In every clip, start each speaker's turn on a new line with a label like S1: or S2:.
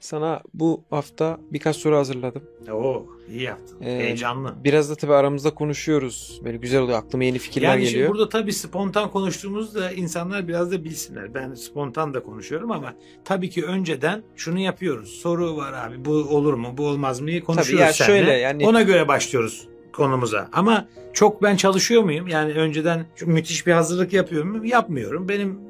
S1: Sana bu hafta birkaç soru hazırladım.
S2: Oo iyi yaptın.
S1: Ee,
S2: Heyecanlı.
S1: Biraz da tabii aramızda konuşuyoruz. Böyle güzel oluyor. Aklıma yeni fikirler
S2: Yani
S1: geliyor.
S2: burada tabii spontan konuştuğumuzda insanlar biraz da bilsinler. Ben spontan da konuşuyorum ama tabii ki önceden şunu yapıyoruz. Soru var abi bu olur mu bu olmaz mı diye konuşuyoruz
S1: ya
S2: seninle.
S1: şöyle yani-
S2: Ona göre başlıyoruz konumuza. Ama çok ben çalışıyor muyum? Yani önceden müthiş bir hazırlık yapıyor muyum? Yapmıyorum. Benim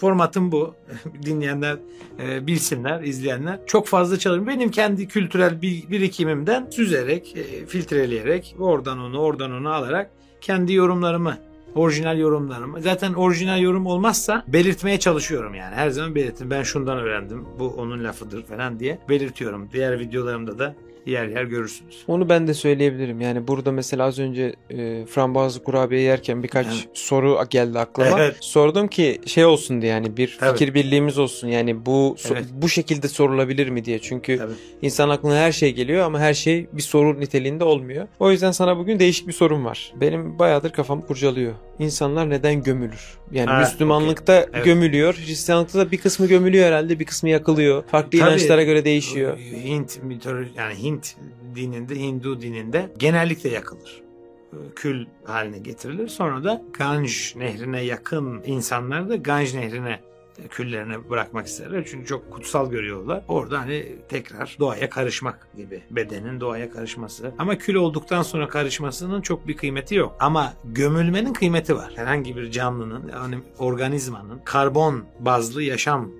S2: formatım bu. Dinleyenler e, bilsinler, izleyenler. Çok fazla çalışıyorum. Benim kendi kültürel bir, birikimimden süzerek, e, filtreleyerek, oradan onu, oradan onu alarak kendi yorumlarımı orijinal yorumlarımı. Zaten orijinal yorum olmazsa belirtmeye çalışıyorum yani. Her zaman belirtin. Ben şundan öğrendim. Bu onun lafıdır falan diye belirtiyorum. Diğer videolarımda da yer yer görürsünüz.
S1: Onu ben de söyleyebilirim. Yani burada mesela az önce e, frambuazlı kurabiye yerken birkaç
S2: Evet.
S1: soru geldi aklıma.
S2: Evet.
S1: Sordum ki şey olsun diye yani bir
S2: Tabii.
S1: fikir birliğimiz olsun. Yani bu
S2: Evet.
S1: bu şekilde sorulabilir mi diye. Çünkü
S2: Tabii.
S1: insan aklına her şey geliyor ama her şey bir soru niteliğinde olmuyor. O yüzden sana bugün değişik bir sorum var. Benim bayağıdır kafam kurcalıyor. İnsanlar neden gömülür? Yani
S2: Ha,
S1: Müslümanlıkta
S2: okey. Evet.
S1: gömülüyor. Hristiyanlıkta da bir kısmı gömülüyor herhalde, bir kısmı yakılıyor. Farklı
S2: Tabii.
S1: inançlara göre değişiyor.
S2: Hint mitoloji yani Hint dininde, Hindu dininde genellikle yakılır. Kül haline getirilir. Sonra da Ganj nehrine yakın insanlar da Ganj nehrine küllerine bırakmak isterler. Çünkü çok kutsal görüyorlar. Orada hani tekrar doğaya karışmak gibi. Bedenin doğaya karışması. Ama kül olduktan sonra karışmasının çok bir kıymeti yok. Ama gömülmenin kıymeti var. Herhangi bir canlının yani organizmanın karbon bazlı yaşam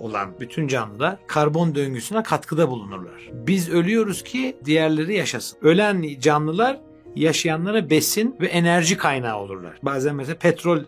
S2: olan bütün canlılar karbon döngüsüne katkıda bulunurlar. Biz ölüyoruz ki diğerleri yaşasın. Ölen canlılar yaşayanlara besin ve enerji kaynağı olurlar. Bazen mesela petrol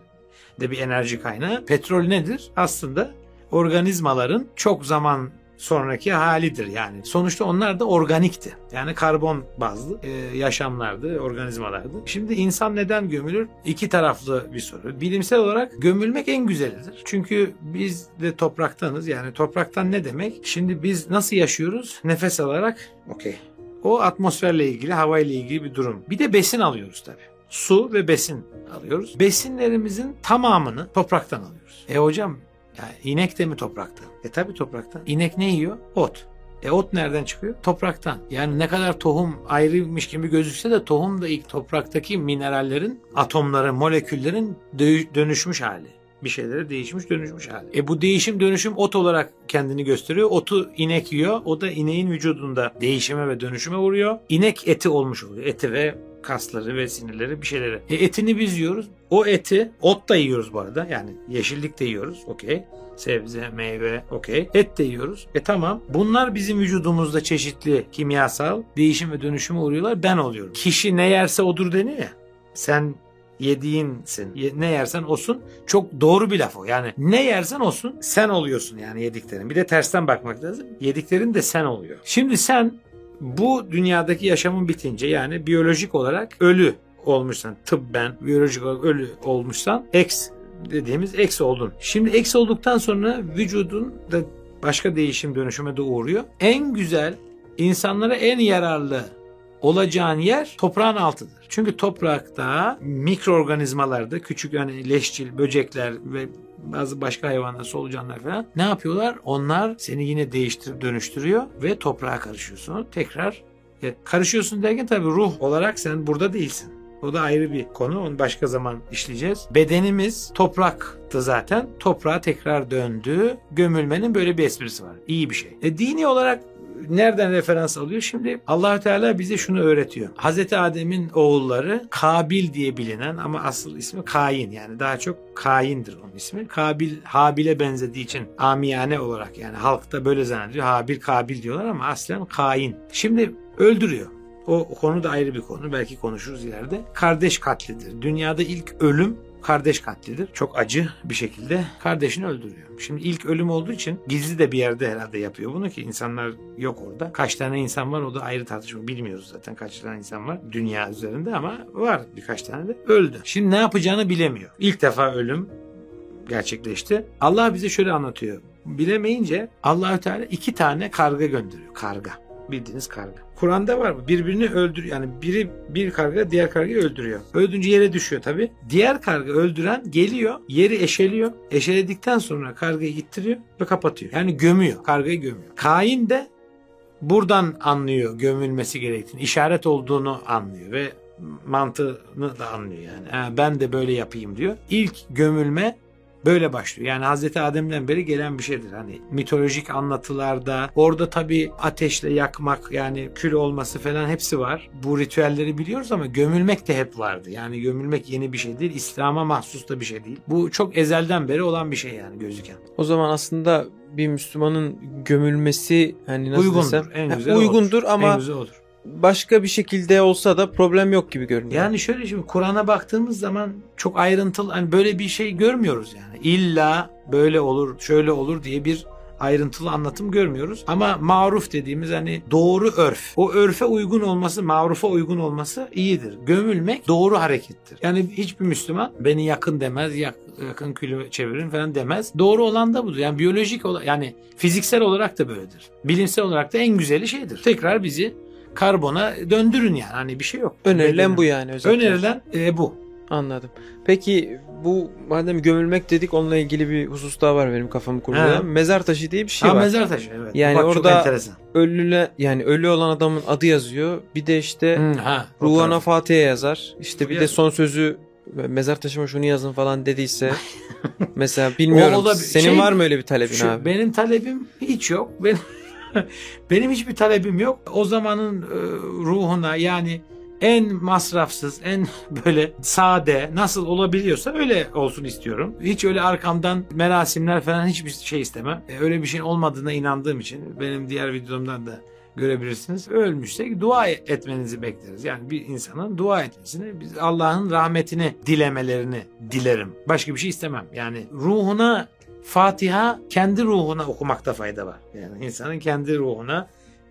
S2: de bir enerji kaynağı. Petrol nedir? Aslında organizmaların çok zaman sonraki halidir yani. Sonuçta onlar da organikti. Yani karbon bazlı e, yaşamlardı, organizmalardı. Şimdi insan neden gömülür? İki taraflı bir soru. Bilimsel olarak gömülmek en güzelidir. Çünkü biz de topraktanız. Yani topraktan ne demek? Şimdi biz nasıl yaşıyoruz? Nefes alarak okey. O atmosferle ilgili, havayla ilgili bir durum. Bir de besin alıyoruz tabii. Su ve besin alıyoruz. Besinlerimizin tamamını topraktan alıyoruz. E hocam ya inek de mi topraktan? E tabi topraktan. İnek ne yiyor? Ot. E ot nereden çıkıyor? Topraktan. Yani ne kadar tohum ayrıymış gibi gözükse de tohum da ilk topraktaki minerallerin, atomların, moleküllerin dö- dönüşmüş hali. Bir şeylere değişmiş dönüşmüş hali. E bu değişim dönüşüm ot olarak kendini gösteriyor. Otu inek yiyor. O da ineğin vücudunda değişime ve dönüşüme uğruyor. İnek eti olmuş oluyor. Eti ve kasları ve sinirleri bir şeyleri. E etini biz yiyoruz. O eti ot da yiyoruz bu arada. Yani yeşillik de yiyoruz. Okey. Sebze, meyve, okey. Et de yiyoruz. E tamam. Bunlar bizim vücudumuzda çeşitli kimyasal değişim ve dönüşüme uğruyorlar. Ben oluyorum. Kişi ne yerse odur deniyor ya. Sen yediğinsin. Ye- Ne yersen olsun. Çok doğru bir laf o. Yani ne yersen olsun sen oluyorsun yani yediklerin. Bir de tersten bakmak lazım. Yediklerin de sen oluyor. Şimdi sen bu dünyadaki yaşamın bitince yani biyolojik olarak ölü olmuşsan tıbben biyolojik olarak ölü olmuşsan ex dediğimiz ex oldun. Şimdi ex olduktan sonra vücudun da başka değişim dönüşüme de uğruyor. En güzel insanlara en yararlı olacağın yer toprağın altıdır. Çünkü toprakta mikroorganizmalarda küçük yani leşçil, böcekler ve bazı başka hayvanlar, solucanlar falan ne yapıyorlar? Onlar seni yine değiştirip dönüştürüyor ve toprağa karışıyorsun. Tekrar e, karışıyorsun derken tabii ruh olarak sen burada değilsin. O da ayrı bir konu. Onu başka zaman işleyeceğiz. Bedenimiz topraktı zaten. Toprağa tekrar döndü. Gömülmenin böyle bir esprisi var. İyi bir şey. E, dini olarak nereden referans alıyor? Şimdi Allahü Teala bize şunu öğretiyor. Hazreti Adem'in oğulları Kabil diye bilinen ama asıl ismi Kain yani daha çok Kain'dir onun ismi. Kabil Habil'e benzediği için amiyane olarak yani halkta böyle zannediyor. Habil Kabil diyorlar ama aslen Kain. Şimdi öldürüyor. O konu da ayrı bir konu. Belki konuşuruz ileride. Kardeş katlidir. Dünyada ilk ölüm kardeş katlidir. Çok acı bir şekilde kardeşini öldürüyor. Şimdi ilk ölüm olduğu için gizli de bir yerde herhalde yapıyor bunu ki insanlar yok orada. Kaç tane insan var o da ayrı tartışma. Bilmiyoruz zaten kaç tane insan var dünya üzerinde ama var birkaç tane de öldü. Şimdi ne yapacağını bilemiyor. İlk defa ölüm gerçekleşti. Allah bize şöyle anlatıyor. Bilemeyince Allahü Teala iki tane karga gönderiyor. Karga. Bildiğiniz karga. Kur'an'da var mı? Birbirini öldür yani biri bir karga diğer kargayı öldürüyor. Öldürünce yere düşüyor tabi. Diğer karga öldüren geliyor, yeri eşeliyor. Eşeledikten sonra kargayı gittiriyor ve kapatıyor. Yani gömüyor, kargayı gömüyor. Kain de buradan anlıyor gömülmesi gerektiğini, işaret olduğunu anlıyor ve mantığını da anlıyor yani. Ha, ben de böyle yapayım diyor. İlk gömülme böyle başlıyor. Yani Hazreti Adem'den beri gelen bir şeydir. Hani mitolojik anlatılarda orada tabii ateşle yakmak yani kül olması falan hepsi var. Bu ritüelleri biliyoruz ama gömülmek de hep vardı. Yani gömülmek yeni bir şey değil. İslam'a mahsus da bir şey değil. Bu çok ezelden beri olan bir şey yani gözüken.
S1: O zaman aslında bir Müslümanın gömülmesi hani nasıl
S2: uygundur.
S1: desem
S2: En güzel
S1: uygundur
S2: olur.
S1: ama
S2: en güzel olur.
S1: Başka bir şekilde olsa da problem yok gibi görünüyor.
S2: Yani şöyle şimdi Kur'an'a baktığımız zaman çok ayrıntılı hani böyle bir şey görmüyoruz yani. İlla böyle olur, şöyle olur diye bir ayrıntılı anlatım görmüyoruz. Ama maruf dediğimiz hani doğru örf. O örfe uygun olması, marufa uygun olması iyidir. Gömülmek doğru harekettir. Yani hiçbir Müslüman beni yakın demez, yak, yakın külü çevirin falan demez. Doğru olan da budur. Yani biyolojik olarak yani fiziksel olarak da böyledir. Bilimsel olarak da en güzeli şeydir. Tekrar bizi karbona döndürün yani. Hani bir şey yok.
S1: Önerilen bu yani özellikle.
S2: Önerilen e, bu.
S1: Anladım. Peki bu madem gömülmek dedik onunla ilgili bir husus daha var benim kafamı kurcalayan. Mezar taşı diye bir şey
S2: ha,
S1: var.
S2: mezar taşı evet.
S1: Yani
S2: Bak,
S1: orada-. Ölüle yani ölü olan adamın adı yazıyor. Bir de işte
S2: Hı, ha, o
S1: ruhana
S2: taraf.
S1: Fatiha yazar. İşte bir de son sözü mezar taşıma şunu yazın falan dediyse mesela bilmiyorum.
S2: O olabilir.
S1: Senin
S2: Şey-
S1: var mı öyle bir talebin
S2: Şu,
S1: abi?
S2: Benim talebim hiç yok. Benim, benim hiçbir talebim yok. O zamanın e, ruhuna yani en masrafsız, en böyle sade nasıl olabiliyorsa öyle olsun istiyorum. Hiç öyle arkamdan merasimler falan hiçbir şey istemem. E, öyle bir şeyin olmadığına inandığım için benim diğer videomdan da görebilirsiniz. Ölmüşse dua etmenizi bekleriz. Yani bir insanın dua etmesini, biz Allah'ın rahmetini dilemelerini dilerim. Başka bir şey istemem. Yani ruhuna Fatiha kendi ruhuna okumakta fayda var. Yani insanın kendi ruhuna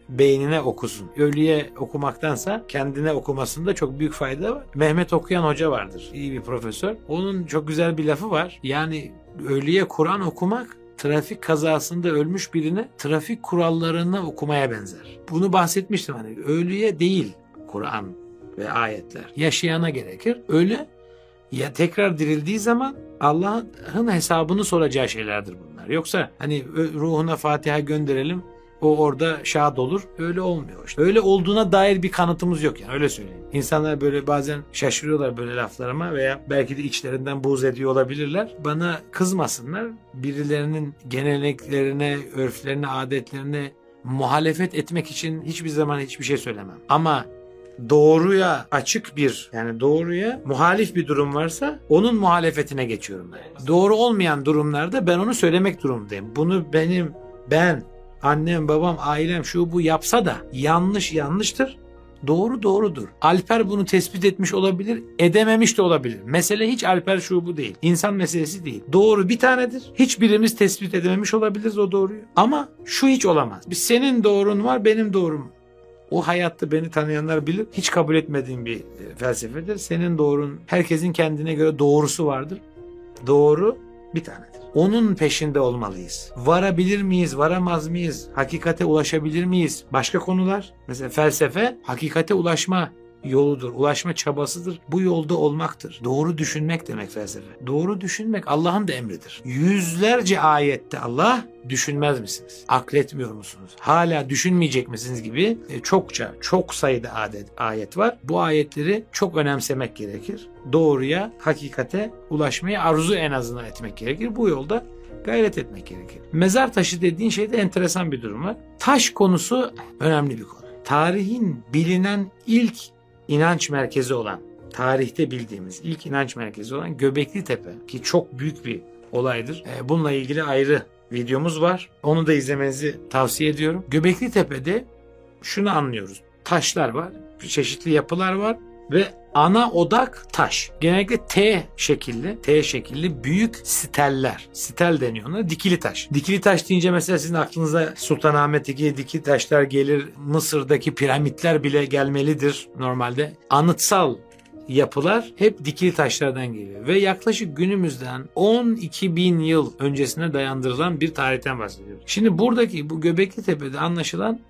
S2: beynine okusun. Ölüye okumaktansa kendine okumasında çok büyük fayda var. Mehmet Okuyan Hoca vardır. İyi bir profesör. Onun çok güzel bir lafı var. Yani ölüye Kur'an okumak trafik kazasında ölmüş birine trafik kurallarını okumaya benzer. Bunu bahsetmiştim hani ölüye değil Kur'an ve ayetler. Yaşayana gerekir. Ölü ya tekrar dirildiği zaman Allah'ın hesabını soracağı şeylerdir bunlar. Yoksa hani ruhuna Fatiha gönderelim o orada şad olur. Öyle olmuyor işte. Öyle olduğuna dair bir kanıtımız yok yani öyle söyleyeyim. İnsanlar böyle bazen şaşırıyorlar böyle laflarıma veya belki de içlerinden buğz ediyor olabilirler. Bana kızmasınlar. Birilerinin geleneklerine, örflerine, adetlerine muhalefet etmek için hiçbir zaman hiçbir şey söylemem. Ama doğruya açık bir yani doğruya muhalif bir durum varsa onun muhalefetine geçiyorum ben. Doğru olmayan durumlarda ben onu söylemek durumundayım. Bunu benim ben annem babam ailem şu bu yapsa da yanlış yanlıştır. Doğru doğrudur. Alper bunu tespit etmiş olabilir, edememiş de olabilir. Mesele hiç Alper şu bu değil. İnsan meselesi değil. Doğru bir tanedir. Hiçbirimiz tespit edememiş olabiliriz o doğruyu. Ama şu hiç olamaz. Senin doğrun var, benim doğrum o hayatta beni tanıyanlar bilir. Hiç kabul etmediğim bir e, felsefedir. Senin doğrun, herkesin kendine göre doğrusu vardır. Doğru bir tanedir. Onun peşinde olmalıyız. Varabilir miyiz, varamaz mıyız? Hakikate ulaşabilir miyiz? Başka konular. Mesela felsefe hakikate ulaşma yoludur, ulaşma çabasıdır. Bu yolda olmaktır. Doğru düşünmek demek felsefe. Doğru düşünmek Allah'ın da emridir. Yüzlerce ayette Allah düşünmez misiniz? Akletmiyor musunuz? Hala düşünmeyecek misiniz gibi e, çokça, çok sayıda adet, ayet var. Bu ayetleri çok önemsemek gerekir. Doğruya, hakikate ulaşmayı arzu en azından etmek gerekir. Bu yolda gayret etmek gerekir. Mezar taşı dediğin şeyde enteresan bir durum var. Taş konusu önemli bir konu. Tarihin bilinen ilk inanç merkezi olan, tarihte bildiğimiz ilk inanç merkezi olan Göbekli Tepe ki çok büyük bir olaydır. E, Bununla ilgili ayrı videomuz var. Onu da izlemenizi tavsiye ediyorum. Göbekli Tepe'de şunu anlıyoruz. Taşlar var, çeşitli yapılar var ve ana odak taş. Genellikle T şekilli, T şekilli büyük steller. Stel deniyor ona. Dikili taş. Dikili taş deyince mesela sizin aklınıza Sultanahmet'teki dikili taşlar gelir. Mısır'daki piramitler bile gelmelidir normalde. Anıtsal yapılar hep dikili taşlardan geliyor. Ve yaklaşık günümüzden 12 bin yıl öncesine dayandırılan bir tarihten bahsediyoruz. Şimdi buradaki bu Göbekli Tepe'de anlaşılan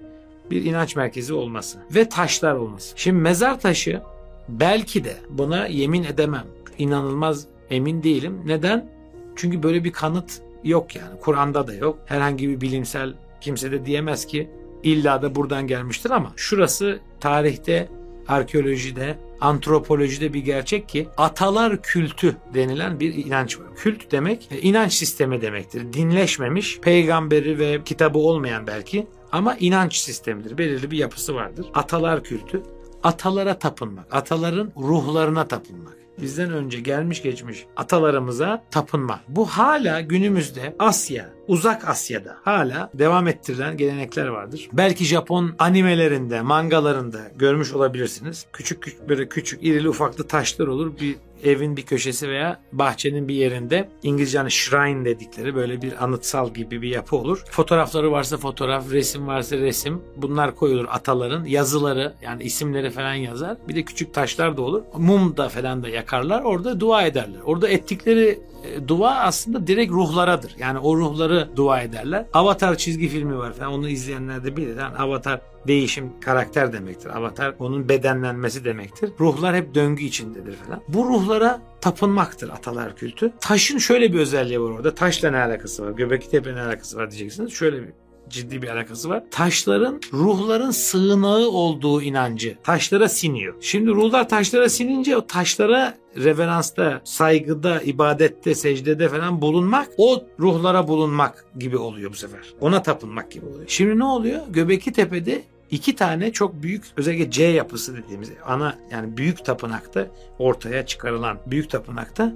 S2: bir inanç merkezi olması ve taşlar olması. Şimdi mezar taşı belki de buna yemin edemem. İnanılmaz emin değilim. Neden? Çünkü böyle bir kanıt yok yani. Kur'an'da da yok. Herhangi bir bilimsel kimse de diyemez ki illa da buradan gelmiştir ama şurası tarihte, arkeolojide, antropolojide bir gerçek ki atalar kültü denilen bir inanç var. Kült demek e, inanç sistemi demektir. Dinleşmemiş, peygamberi ve kitabı olmayan belki ama inanç sistemidir. Belirli bir yapısı vardır. Atalar kültü, atalara tapınmak, ataların ruhlarına tapınmak bizden önce gelmiş geçmiş atalarımıza tapınma. Bu hala günümüzde Asya, uzak Asya'da hala devam ettirilen gelenekler vardır. Belki Japon animelerinde, mangalarında görmüş olabilirsiniz. Küçük küçük böyle küçük irili ufaklı taşlar olur. Bir evin bir köşesi veya bahçenin bir yerinde İngilizce hani shrine dedikleri böyle bir anıtsal gibi bir yapı olur. Fotoğrafları varsa fotoğraf, resim varsa resim. Bunlar koyulur ataların. Yazıları yani isimleri falan yazar. Bir de küçük taşlar da olur. Mum da falan da yakarlar. Orada dua ederler. Orada ettikleri e, dua aslında direkt ruhlaradır. Yani o ruhları dua ederler. Avatar çizgi filmi var falan. Onu izleyenler de bilir. Yani Avatar değişim karakter demektir. Avatar onun bedenlenmesi demektir. Ruhlar hep döngü içindedir falan. Bu ruhlara tapınmaktır atalar kültü. Taşın şöyle bir özelliği var orada. Taşla ne alakası var? Göbekli Tepe ne alakası var diyeceksiniz. Şöyle bir ciddi bir alakası var. Taşların ruhların sığınağı olduğu inancı taşlara siniyor. Şimdi ruhlar taşlara sinince o taşlara reveransta, saygıda, ibadette, secdede falan bulunmak o ruhlara bulunmak gibi oluyor bu sefer. Ona tapınmak gibi oluyor. Şimdi ne oluyor? Göbekli Tepe'de iki tane çok büyük özellikle C yapısı dediğimiz ana yani büyük tapınakta ortaya çıkarılan büyük tapınakta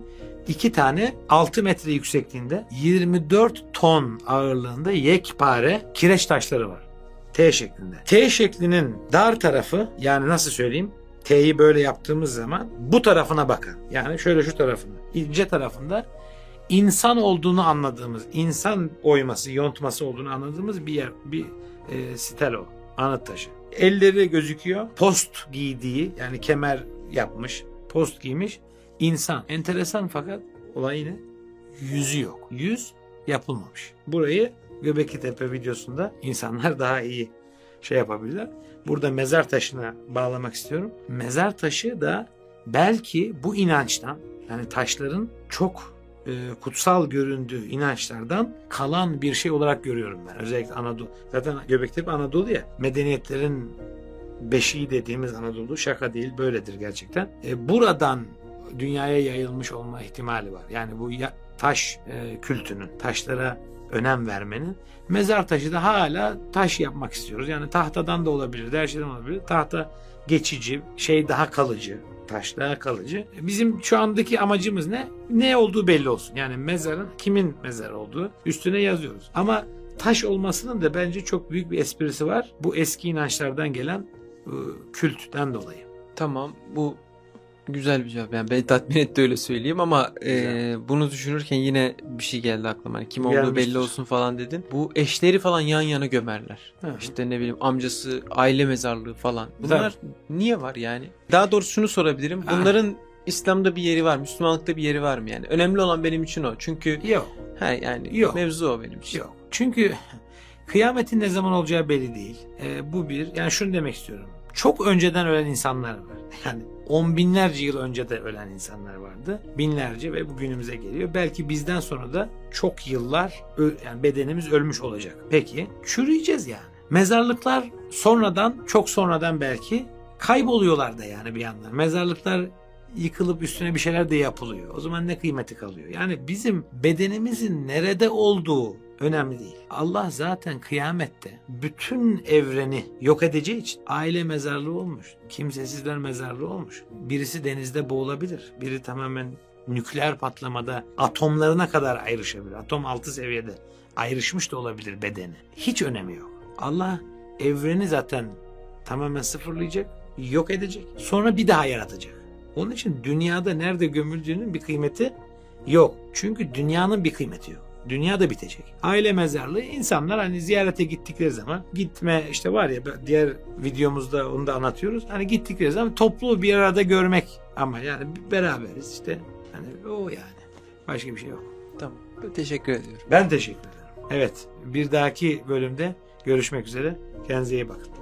S2: iki tane 6 metre yüksekliğinde 24 ton ağırlığında yekpare kireç taşları var. T şeklinde. T şeklinin dar tarafı yani nasıl söyleyeyim T'yi böyle yaptığımız zaman bu tarafına bakın. Yani şöyle şu tarafına. ince tarafında insan olduğunu anladığımız, insan oyması, yontması olduğunu anladığımız bir yer, bir e, stelo, anıt taşı. Elleri gözüküyor. Post giydiği yani kemer yapmış, post giymiş insan. Enteresan fakat olay yine yüzü yok. Yüz yapılmamış. Burayı Göbekli Tepe videosunda insanlar daha iyi şey yapabilirler. Burada mezar taşına bağlamak istiyorum. Mezar taşı da belki bu inançtan yani taşların çok e, kutsal göründüğü inançlardan kalan bir şey olarak görüyorum ben. Özellikle Anadolu. Zaten Göbektepe Anadolu ya. Medeniyetlerin beşiği dediğimiz Anadolu şaka değil böyledir gerçekten. E, buradan dünyaya yayılmış olma ihtimali var. Yani bu ya, taş e, kültünün, taşlara önem vermenin. Mezar taşı da hala taş yapmak istiyoruz. Yani tahtadan da olabilir, her şeyden olabilir. Tahta geçici, şey daha kalıcı, taş daha kalıcı. Bizim şu andaki amacımız ne? Ne olduğu belli olsun. Yani mezarın kimin mezarı olduğu üstüne yazıyoruz. Ama taş olmasının da bence çok büyük bir esprisi var. Bu eski inançlardan gelen e, kültten dolayı.
S1: Tamam bu güzel bir cevap. Yani beni tatmin etti öyle söyleyeyim ama e, bunu düşünürken yine bir şey geldi aklıma. Hani kim olduğu
S2: Gelmiştir.
S1: belli olsun falan dedin. Bu eşleri falan yan yana gömerler.
S2: Hı.
S1: İşte ne bileyim amcası aile mezarlığı falan. Bunlar niye var yani? Daha doğrusu şunu sorabilirim.
S2: Ha.
S1: Bunların İslam'da bir yeri var, Müslümanlıkta bir yeri var mı yani? Önemli olan benim için o. Çünkü
S2: Yok.
S1: he yani
S2: Yok.
S1: mevzu o benim için.
S2: Yok. Çünkü kıyametin ne zaman olacağı belli değil. Ee, bu bir. Yani şunu demek istiyorum. Çok önceden ölen insanlar var. Yani on binlerce yıl önce de ölen insanlar vardı. Binlerce ve bugünümüze geliyor. Belki bizden sonra da çok yıllar yani bedenimiz ölmüş olacak. Peki çürüyeceğiz yani. Mezarlıklar sonradan çok sonradan belki kayboluyorlar da yani bir yandan. Mezarlıklar yıkılıp üstüne bir şeyler de yapılıyor. O zaman ne kıymeti kalıyor? Yani bizim bedenimizin nerede olduğu önemli değil. Allah zaten kıyamette bütün evreni yok edeceği için aile mezarlığı olmuş. Kimsesizler mezarlığı olmuş. Birisi denizde boğulabilir. Biri tamamen nükleer patlamada atomlarına kadar ayrışabilir. Atom altı seviyede ayrışmış da olabilir bedeni. Hiç önemi yok. Allah evreni zaten tamamen sıfırlayacak, yok edecek. Sonra bir daha yaratacak. Onun için dünyada nerede gömüldüğünün bir kıymeti yok. Çünkü dünyanın bir kıymeti yok. Dünya da bitecek. Aile mezarlığı insanlar hani ziyarete gittikleri zaman gitme işte var ya diğer videomuzda onu da anlatıyoruz. Hani gittikleri zaman toplu bir arada görmek ama yani beraberiz işte. Hani o yani. Başka bir şey yok.
S1: Tamam. Teşekkür ediyorum.
S2: Ben teşekkür ederim. Evet bir dahaki bölümde görüşmek üzere. Kendinize iyi bakın.